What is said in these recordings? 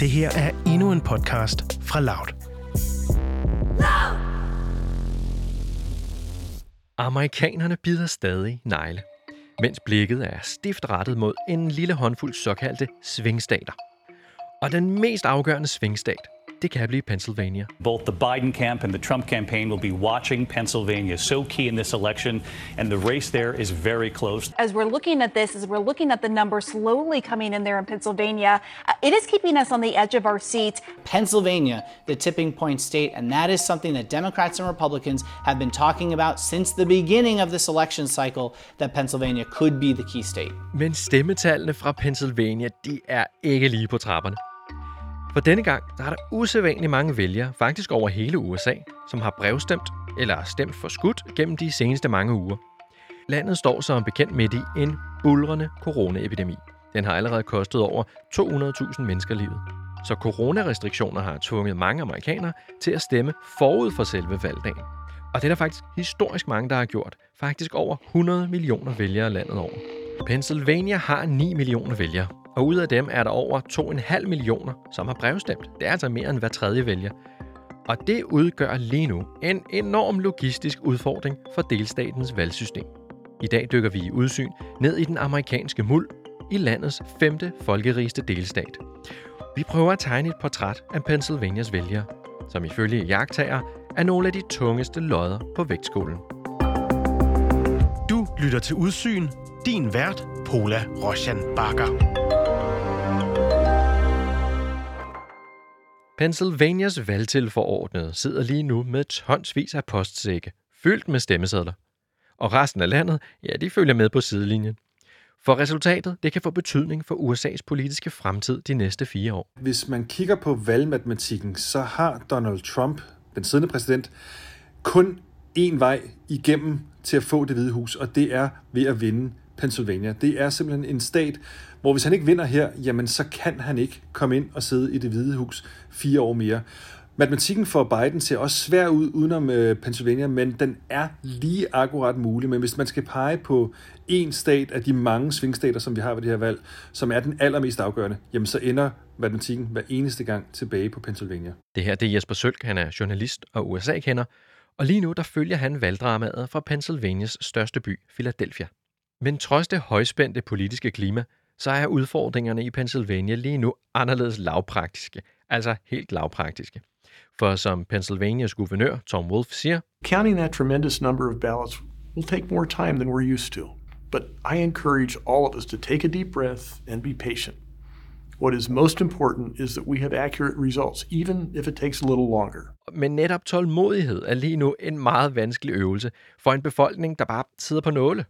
Det her er endnu en podcast fra Loud. Amerikanerne bider stadig negle, mens blikket er stift rettet mod en lille håndfuld såkaldte svingstater. Og den mest afgørende svingstat, det kan blive Pennsylvania. Both the Biden camp and the Trump campaign will be watching Pennsylvania. So key in this election, and the race there is very close. As we're looking at this, as we're looking at the numbers slowly coming in there in Pennsylvania, uh, it is keeping us on the edge of our seats. Pennsylvania, the tipping point state, and that is something that Democrats and Republicans have been talking about since the beginning of this election cycle that Pennsylvania could be the key state. Men stemmetallene fra Pennsylvania, de er ikke lige på trapperne. For denne gang der er der usædvanligt mange vælgere, faktisk over hele USA, som har brevstemt eller stemt for skudt gennem de seneste mange uger. Landet står som bekendt midt i en bulrende coronaepidemi. Den har allerede kostet over 200.000 mennesker livet. Så coronarestriktioner har tvunget mange amerikanere til at stemme forud for selve valgdagen. Og det er der faktisk historisk mange, der har gjort. Faktisk over 100 millioner vælgere landet over. Pennsylvania har 9 millioner vælgere, og ud af dem er der over 2,5 millioner, som har brevstemt. Det er altså mere end hver tredje vælger. Og det udgør lige nu en enorm logistisk udfordring for delstatens valgsystem. I dag dykker vi i udsyn ned i den amerikanske muld i landets femte folkerigeste delstat. Vi prøver at tegne et portræt af Pennsylvanias vælgere, som ifølge jagttager er nogle af de tungeste lodder på vægtskålen. Du lytter til Udsyn. Din vært, Pola Roshan Bakker. Pennsylvanias valgtilforordnede sidder lige nu med tonsvis af postsække, fyldt med stemmesedler. Og resten af landet, ja, de følger med på sidelinjen. For resultatet, det kan få betydning for USA's politiske fremtid de næste fire år. Hvis man kigger på valgmatematikken, så har Donald Trump, den siddende præsident, kun én vej igennem til at få det hvide hus, og det er ved at vinde Pennsylvania. Det er simpelthen en stat, hvor hvis han ikke vinder her, jamen så kan han ikke komme ind og sidde i det hvide hus fire år mere. Matematikken for Biden ser også svær ud udenom øh, Pennsylvania, men den er lige akkurat mulig. Men hvis man skal pege på en stat af de mange svingstater, som vi har ved det her valg, som er den allermest afgørende, jamen så ender matematikken hver eneste gang tilbage på Pennsylvania. Det her det er Jesper Sølk, han er journalist og USA-kender, og lige nu der følger han valgdramaet fra Pennsylvanias største by, Philadelphia. Men trods det højspændte politiske klima, så er udfordringerne i Pennsylvania lige nu anderledes lavpraktiske, altså helt lavpraktiske. For som Pennsylvanias guvernør Tom Wolf siger, Counting that tremendous number of ballots will take more time than we're used to. But I encourage all of us to take a deep breath and be patient. What is most important is that we have accurate results, even if it takes a little longer. Men netop tålmodighed er lige nu en meget vanskelig øvelse for en befolkning, der bare sidder på nåle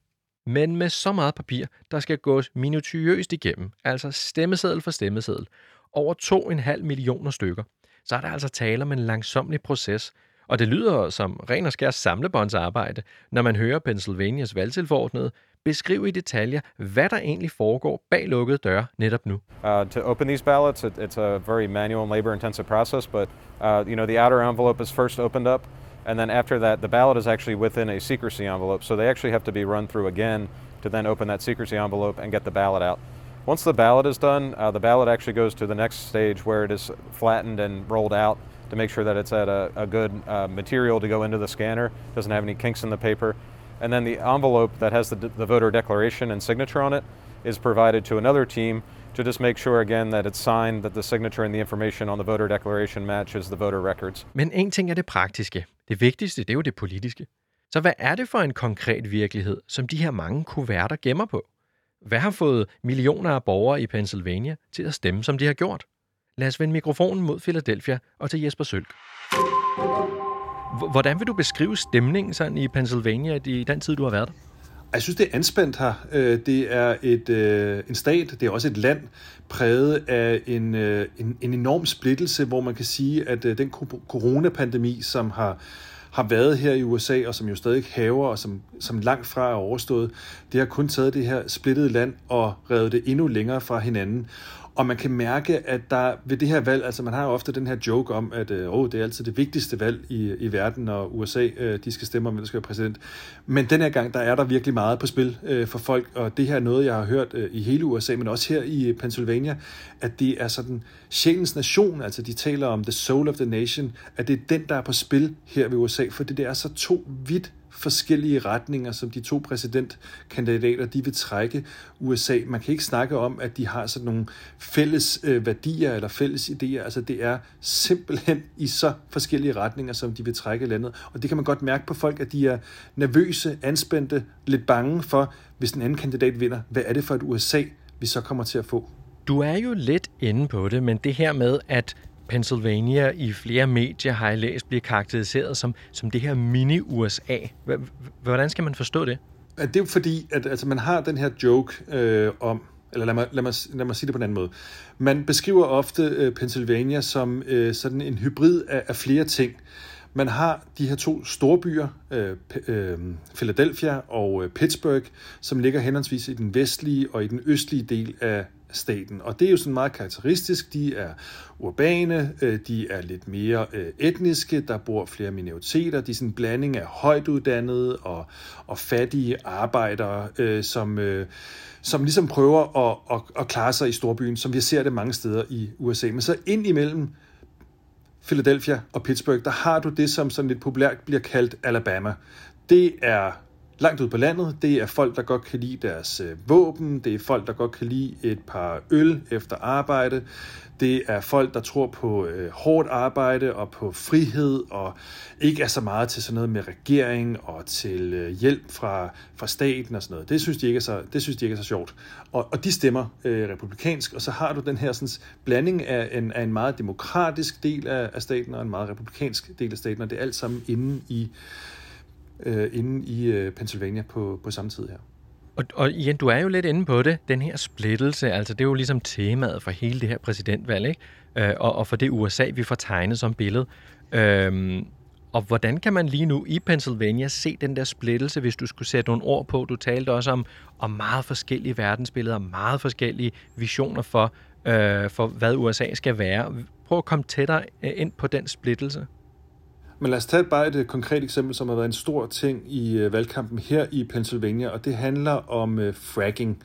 men med så meget papir, der skal gås minutiøst igennem, altså stemmeseddel for stemmeseddel, over 2,5 millioner stykker, så er der altså tale om en langsomlig proces, og det lyder som ren og skær samlebåndsarbejde, når man hører Pennsylvanias valgtilforordnede beskrive i detaljer, hvad der egentlig foregår bag lukkede døre netop nu. Uh, to open these ballots, it, it's a very manual and labor-intensive process, but uh, you know the outer envelope is first opened up, And then after that, the ballot is actually within a secrecy envelope, so they actually have to be run through again to then open that secrecy envelope and get the ballot out. Once the ballot is done, uh, the ballot actually goes to the next stage where it is flattened and rolled out to make sure that it's at a, a good uh, material to go into the scanner, doesn't have any kinks in the paper. And then the envelope that has the, the voter declaration and signature on it is provided to another team to just make sure again that it's signed, that the signature and the information on the voter declaration matches the voter records. Men en ting er det praktiske. Det vigtigste, det er jo det politiske. Så hvad er det for en konkret virkelighed, som de her mange kuverter gemmer på? Hvad har fået millioner af borgere i Pennsylvania til at stemme, som de har gjort? Lad os vende mikrofonen mod Philadelphia og til Jesper Sølk. Hvordan vil du beskrive stemningen sådan i Pennsylvania i den tid, du har været der? Jeg synes, det er anspændt her. Øh, det er et, øh, en stat, det er også et land præget af en, øh, en, en enorm splittelse, hvor man kan sige, at øh, den coronapandemi, som har har været her i USA, og som jo stadig haver, og som, som langt fra er overstået, det har kun taget det her splittede land og revet det endnu længere fra hinanden. Og man kan mærke, at der ved det her valg, altså man har jo ofte den her joke om, at øh, oh, det er altid det vigtigste valg i, i verden, når USA øh, de skal stemme om, hvem der skal være præsident. Men den her gang, der er der virkelig meget på spil øh, for folk, og det her er noget, jeg har hørt øh, i hele USA, men også her i øh, Pennsylvania, at det er sådan sjælens nation, altså de taler om the soul of the nation, at det er den, der er på spil her ved USA, for det er så to vidt forskellige retninger, som de to præsidentkandidater de vil trække USA. Man kan ikke snakke om, at de har sådan nogle fælles øh, værdier eller fælles idéer. Altså det er simpelthen i så forskellige retninger, som de vil trække landet. Og det kan man godt mærke på folk, at de er nervøse, anspændte, lidt bange for, hvis den anden kandidat vinder. Hvad er det for et USA, vi så kommer til at få? Du er jo lidt inde på det, men det her med, at Pennsylvania i flere medier har jeg læst bliver karakteriseret som, som det her mini-USA. Hvordan skal man forstå det? Det er jo fordi, at altså, man har den her joke øh, om, eller lad mig, lad, mig, lad mig sige det på en anden måde. Man beskriver ofte øh, Pennsylvania som øh, sådan en hybrid af, af flere ting. Man har de her to store byer, øh, øh, Philadelphia og øh, Pittsburgh, som ligger henholdsvis i den vestlige og i den østlige del af staten. Og det er jo sådan meget karakteristisk. De er urbane, øh, de er lidt mere øh, etniske, der bor flere minoriteter, de er sådan en blanding af højt uddannede og, og fattige arbejdere, øh, som, øh, som ligesom prøver at, at, at klare sig i storbyen, som vi ser det mange steder i USA. Men så ind imellem Philadelphia og Pittsburgh, der har du det, som sådan lidt populært bliver kaldt Alabama. Det er langt ud på landet. Det er folk, der godt kan lide deres øh, våben. Det er folk, der godt kan lide et par øl efter arbejde. Det er folk, der tror på øh, hårdt arbejde og på frihed, og ikke er så meget til sådan noget med regering og til øh, hjælp fra, fra staten og sådan noget. Det synes de ikke er så, det synes de ikke er så sjovt. Og, og de stemmer øh, republikansk, og så har du den her sådan, blanding af en, af en meget demokratisk del af, af staten og en meget republikansk del af staten, og det er alt sammen inde i øh, inde i øh, Pennsylvania på, på samme tid her. Og, og igen, du er jo lidt inde på det, den her splittelse, altså det er jo ligesom temaet for hele det her præsidentvalg, ikke? Øh, og, og for det USA, vi får tegnet som billede. Øhm, og hvordan kan man lige nu i Pennsylvania se den der splittelse, hvis du skulle sætte nogle ord på? Du talte også om, om meget forskellige verdensbilleder, meget forskellige visioner for, øh, for hvad USA skal være. Prøv at komme tættere øh, ind på den splittelse. Men lad os tage bare et øh, konkret eksempel, som har været en stor ting i øh, valgkampen her i Pennsylvania, og det handler om øh, fracking,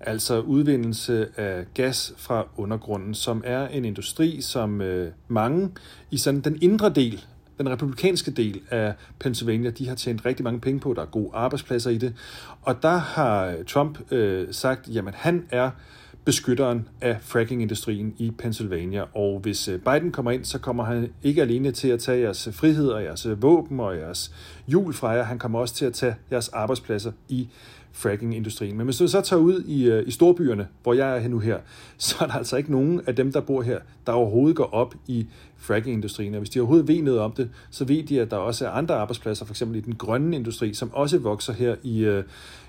altså udvindelse af gas fra undergrunden, som er en industri, som mange i sådan den indre del, den republikanske del af Pennsylvania, de har tjent rigtig mange penge på. Der er gode arbejdspladser i det. Og der har Trump øh, sagt, jamen han er beskytteren af fracking-industrien i Pennsylvania. Og hvis øh, Biden kommer ind, så kommer han ikke alene til at tage jeres øh, frihed og jeres øh, våben og jeres jul fra jer, han kommer også til at tage jeres arbejdspladser i fracking-industrien. Men hvis du så tager ud i, øh, i storbyerne, hvor jeg er nu her, så er der altså ikke nogen af dem, der bor her, der overhovedet går op i fracking-industrien. Og hvis de overhovedet ved noget om det, så ved de, at der også er andre arbejdspladser, f.eks. i den grønne industri, som også vokser her i, øh,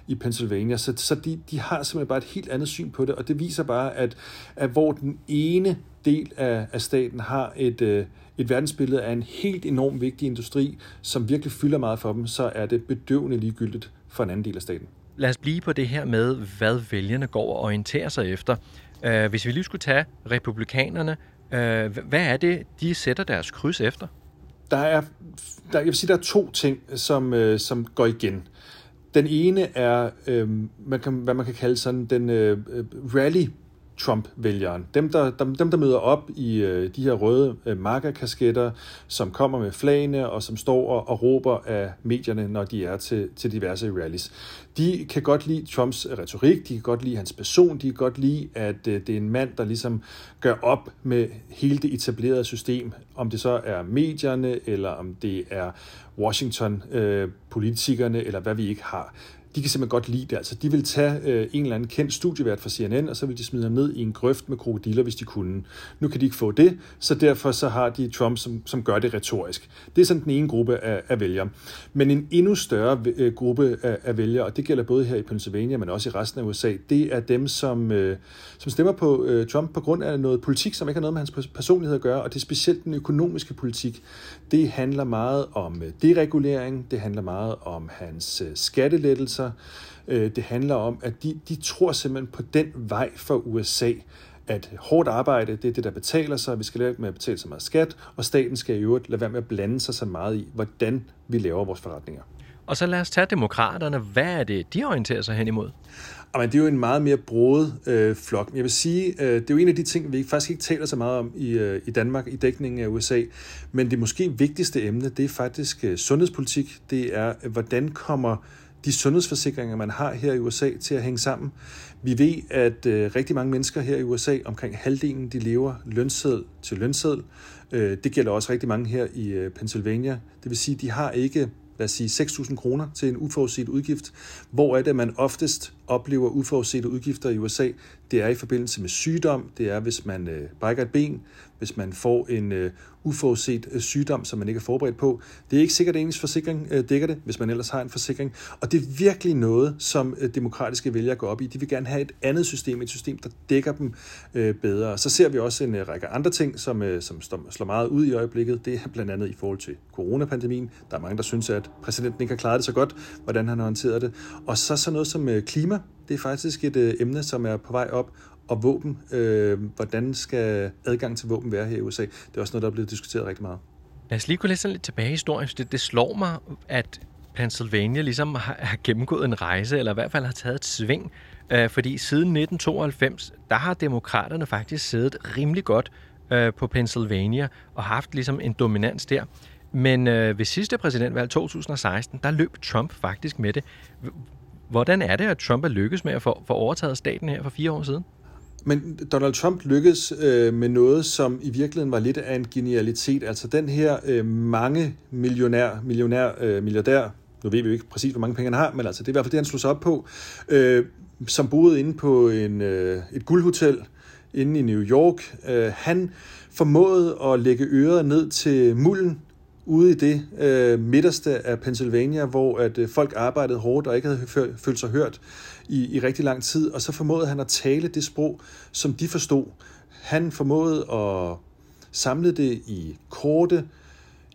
i Pennsylvania. Så, så de, de har simpelthen bare et helt andet syn på det, og det viser bare, at, at hvor den ene del af, af staten har et, øh, et verdensbillede af en helt enormt vigtig industri, som virkelig fylder meget for dem, så er det bedøvende ligegyldigt for en anden del af staten. Lad os blive på det her med, hvad vælgerne går og orienterer sig efter. Uh, hvis vi lige skulle tage republikanerne, uh, hvad er det, de sætter deres kryds efter? Der er, der, jeg vil sige, der er to ting, som, uh, som går igen. Den ene er, øh, man kan, hvad man kan kalde sådan den øh, rally Trump-vælgeren. Dem der, dem, dem, der møder op i øh, de her røde øh, markerkasketter, som kommer med flagene og som står og, og råber af medierne, når de er til, til diverse rallies. De kan godt lide Trumps øh, retorik, de kan godt lide hans person, de kan godt lide, at øh, det er en mand, der ligesom gør op med hele det etablerede system, om det så er medierne, eller om det er Washington-politikerne, øh, eller hvad vi ikke har de kan simpelthen godt lide det. Altså, de vil tage øh, en eller anden kendt studievært fra CNN, og så vil de smide ham ned i en grøft med krokodiller, hvis de kunne. Nu kan de ikke få det, så derfor så har de Trump, som, som gør det retorisk. Det er sådan den ene gruppe af, af vælgere. Men en endnu større øh, gruppe af, af vælgere, og det gælder både her i Pennsylvania, men også i resten af USA, det er dem, som, øh, som stemmer på øh, Trump på grund af noget politik, som ikke har noget med hans personlighed at gøre, og det er specielt den økonomiske politik. Det handler meget om øh, deregulering, det handler meget om hans øh, skattelettelser, Øh, det handler om, at de, de tror simpelthen på den vej for USA, at hårdt arbejde, det er det, der betaler sig, vi skal lade med at betale så meget skat, og staten skal i øvrigt lade være med at blande sig så meget i, hvordan vi laver vores forretninger. Og så lad os tage demokraterne. Hvad er det, de orienterer sig hen imod? Jamen, det er jo en meget mere broet øh, flok. Jeg vil sige, øh, det er jo en af de ting, vi faktisk ikke taler så meget om i, øh, i Danmark i dækningen af USA. Men det måske vigtigste emne, det er faktisk øh, sundhedspolitik. Det er, øh, hvordan kommer de sundhedsforsikringer, man har her i USA, til at hænge sammen. Vi ved, at øh, rigtig mange mennesker her i USA, omkring halvdelen, de lever lønseddel til lønseddel. Øh, det gælder også rigtig mange her i øh, Pennsylvania. Det vil sige, de har ikke lad os sige 6.000 kroner til en uforudset udgift. Hvor er det, man oftest oplever uforudsete udgifter i USA? Det er i forbindelse med sygdom, det er hvis man øh, brækker et ben, hvis man får en øh, uforudset øh, sygdom, som man ikke er forberedt på. Det er ikke sikkert, at ens forsikring øh, dækker det, hvis man ellers har en forsikring. Og det er virkelig noget, som øh, demokratiske vælgere går op i. De vil gerne have et andet system, et system, der dækker dem øh, bedre. Så ser vi også en øh, række andre ting, som, øh, som slår meget ud i øjeblikket. Det er blandt andet i forhold til coronapandemien. Der er mange, der synes, at præsidenten ikke har klaret det så godt, hvordan han har håndteret det. Og så sådan noget som øh, klima. Det er faktisk et øh, emne, som er på vej op, og våben. Øh, hvordan skal adgang til våben være her i USA? Det er også noget, der er blevet diskuteret rigtig meget. Lad os lige gå lidt, lidt tilbage i historien. Det, det slår mig, at Pennsylvania ligesom har, har gennemgået en rejse, eller i hvert fald har taget et sving. Øh, fordi siden 1992, der har demokraterne faktisk siddet rimelig godt øh, på Pennsylvania og haft ligesom en dominans der. Men øh, ved sidste præsidentvalg 2016, der løb Trump faktisk med det. Hvordan er det, at Trump er lykkes med at få, få overtaget staten her for fire år siden? Men Donald Trump lykkedes øh, med noget, som i virkeligheden var lidt af en genialitet. Altså den her øh, mange millionær, millionær, øh, milliardær, nu ved vi jo ikke præcis, hvor mange penge han har, men altså det er i hvert fald det, han slog sig op på, øh, som boede inde på en, øh, et guldhotel inde i New York. Øh, han formåede at lægge øret ned til mulden ude i det øh, midterste af Pennsylvania, hvor at øh, folk arbejdede hårdt og ikke havde følt sig hørt i, i rigtig lang tid, og så formåede han at tale det sprog, som de forstod. Han formåede at samle det i korte,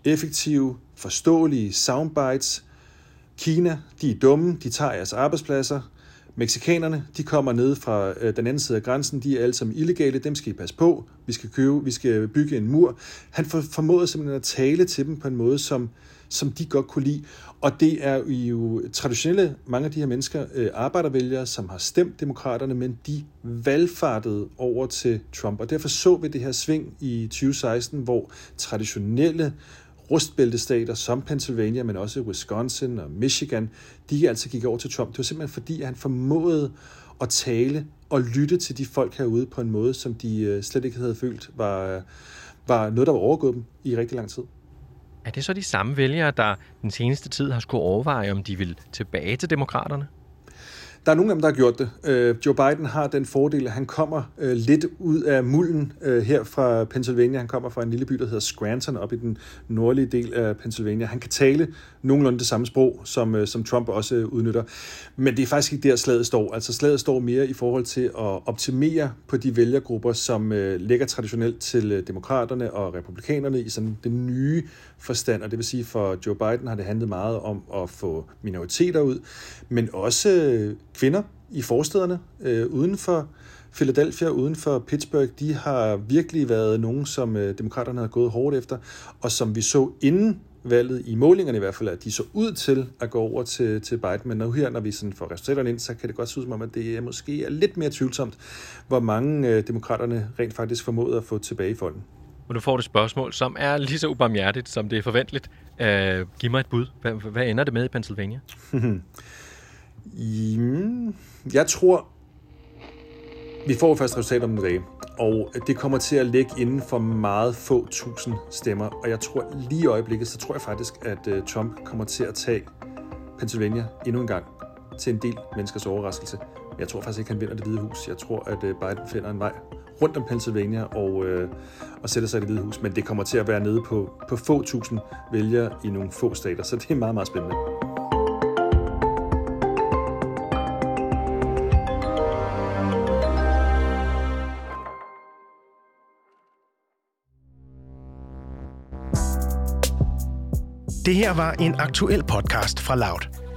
effektive, forståelige soundbites. Kina, de er dumme, de tager jeres arbejdspladser. Mexikanerne, de kommer ned fra øh, den anden side af grænsen, de er alle sammen illegale, dem skal I passe på, vi skal købe, vi skal bygge en mur. Han for, formåede simpelthen at tale til dem på en måde, som, som de godt kunne lide. Og det er jo traditionelle, mange af de her mennesker, øh, arbejdervælgere, som har stemt demokraterne, men de valgfartede over til Trump. Og derfor så vi det her sving i 2016, hvor traditionelle rustbæltestater som Pennsylvania, men også Wisconsin og Michigan, de altså gik over til Trump. Det var simpelthen fordi, at han formåede at tale og lytte til de folk herude på en måde, som de øh, slet ikke havde følt var, øh, var noget, der var overgået dem i rigtig lang tid. Er det så de samme vælgere, der den seneste tid har skulle overveje, om de vil tilbage til demokraterne? Der er nogle af dem, der har gjort det. Øh, Joe Biden har den fordel, at han kommer øh, lidt ud af mulden øh, her fra Pennsylvania. Han kommer fra en lille by, der hedder Scranton, op i den nordlige del af Pennsylvania. Han kan tale nogenlunde det samme sprog, som, øh, som Trump også øh, udnytter. Men det er faktisk ikke der, slaget står. Altså slaget står mere i forhold til at optimere på de vælgergrupper, som øh, ligger traditionelt til demokraterne og republikanerne i sådan den nye forstand. Og det vil sige, for Joe Biden har det handlet meget om at få minoriteter ud, men også øh, kvinder i forstederne øh, uden for Philadelphia, uden for Pittsburgh, de har virkelig været nogen, som øh, demokraterne har gået hårdt efter, og som vi så inden valget, i målingerne i hvert fald, at de så ud til at gå over til, til Biden. Men nu her, når vi sådan får resultaterne ind, så kan det godt se ud som om, at det er måske er lidt mere tvivlsomt, hvor mange øh, demokraterne rent faktisk formåede at få tilbage i folden. Og du får det spørgsmål, som er lige så ubarmhjertigt, som det er forventeligt. Uh, giv mig et bud. Hvad, hvad ender det med i Pennsylvania? Jamen, jeg tror, vi får først resultat om en dag, og det kommer til at ligge inden for meget få tusind stemmer. Og jeg tror lige i øjeblikket, så tror jeg faktisk, at øh, Trump kommer til at tage Pennsylvania endnu en gang til en del menneskers overraskelse. Men jeg tror faktisk ikke, han vinder det hvide hus. Jeg tror, at øh, Biden finder en vej rundt om Pennsylvania og, øh, og sætter sig i det hvide hus. Men det kommer til at være nede på, på få tusind vælgere i nogle få stater, så det er meget, meget spændende. Det her var en aktuel podcast fra Loud.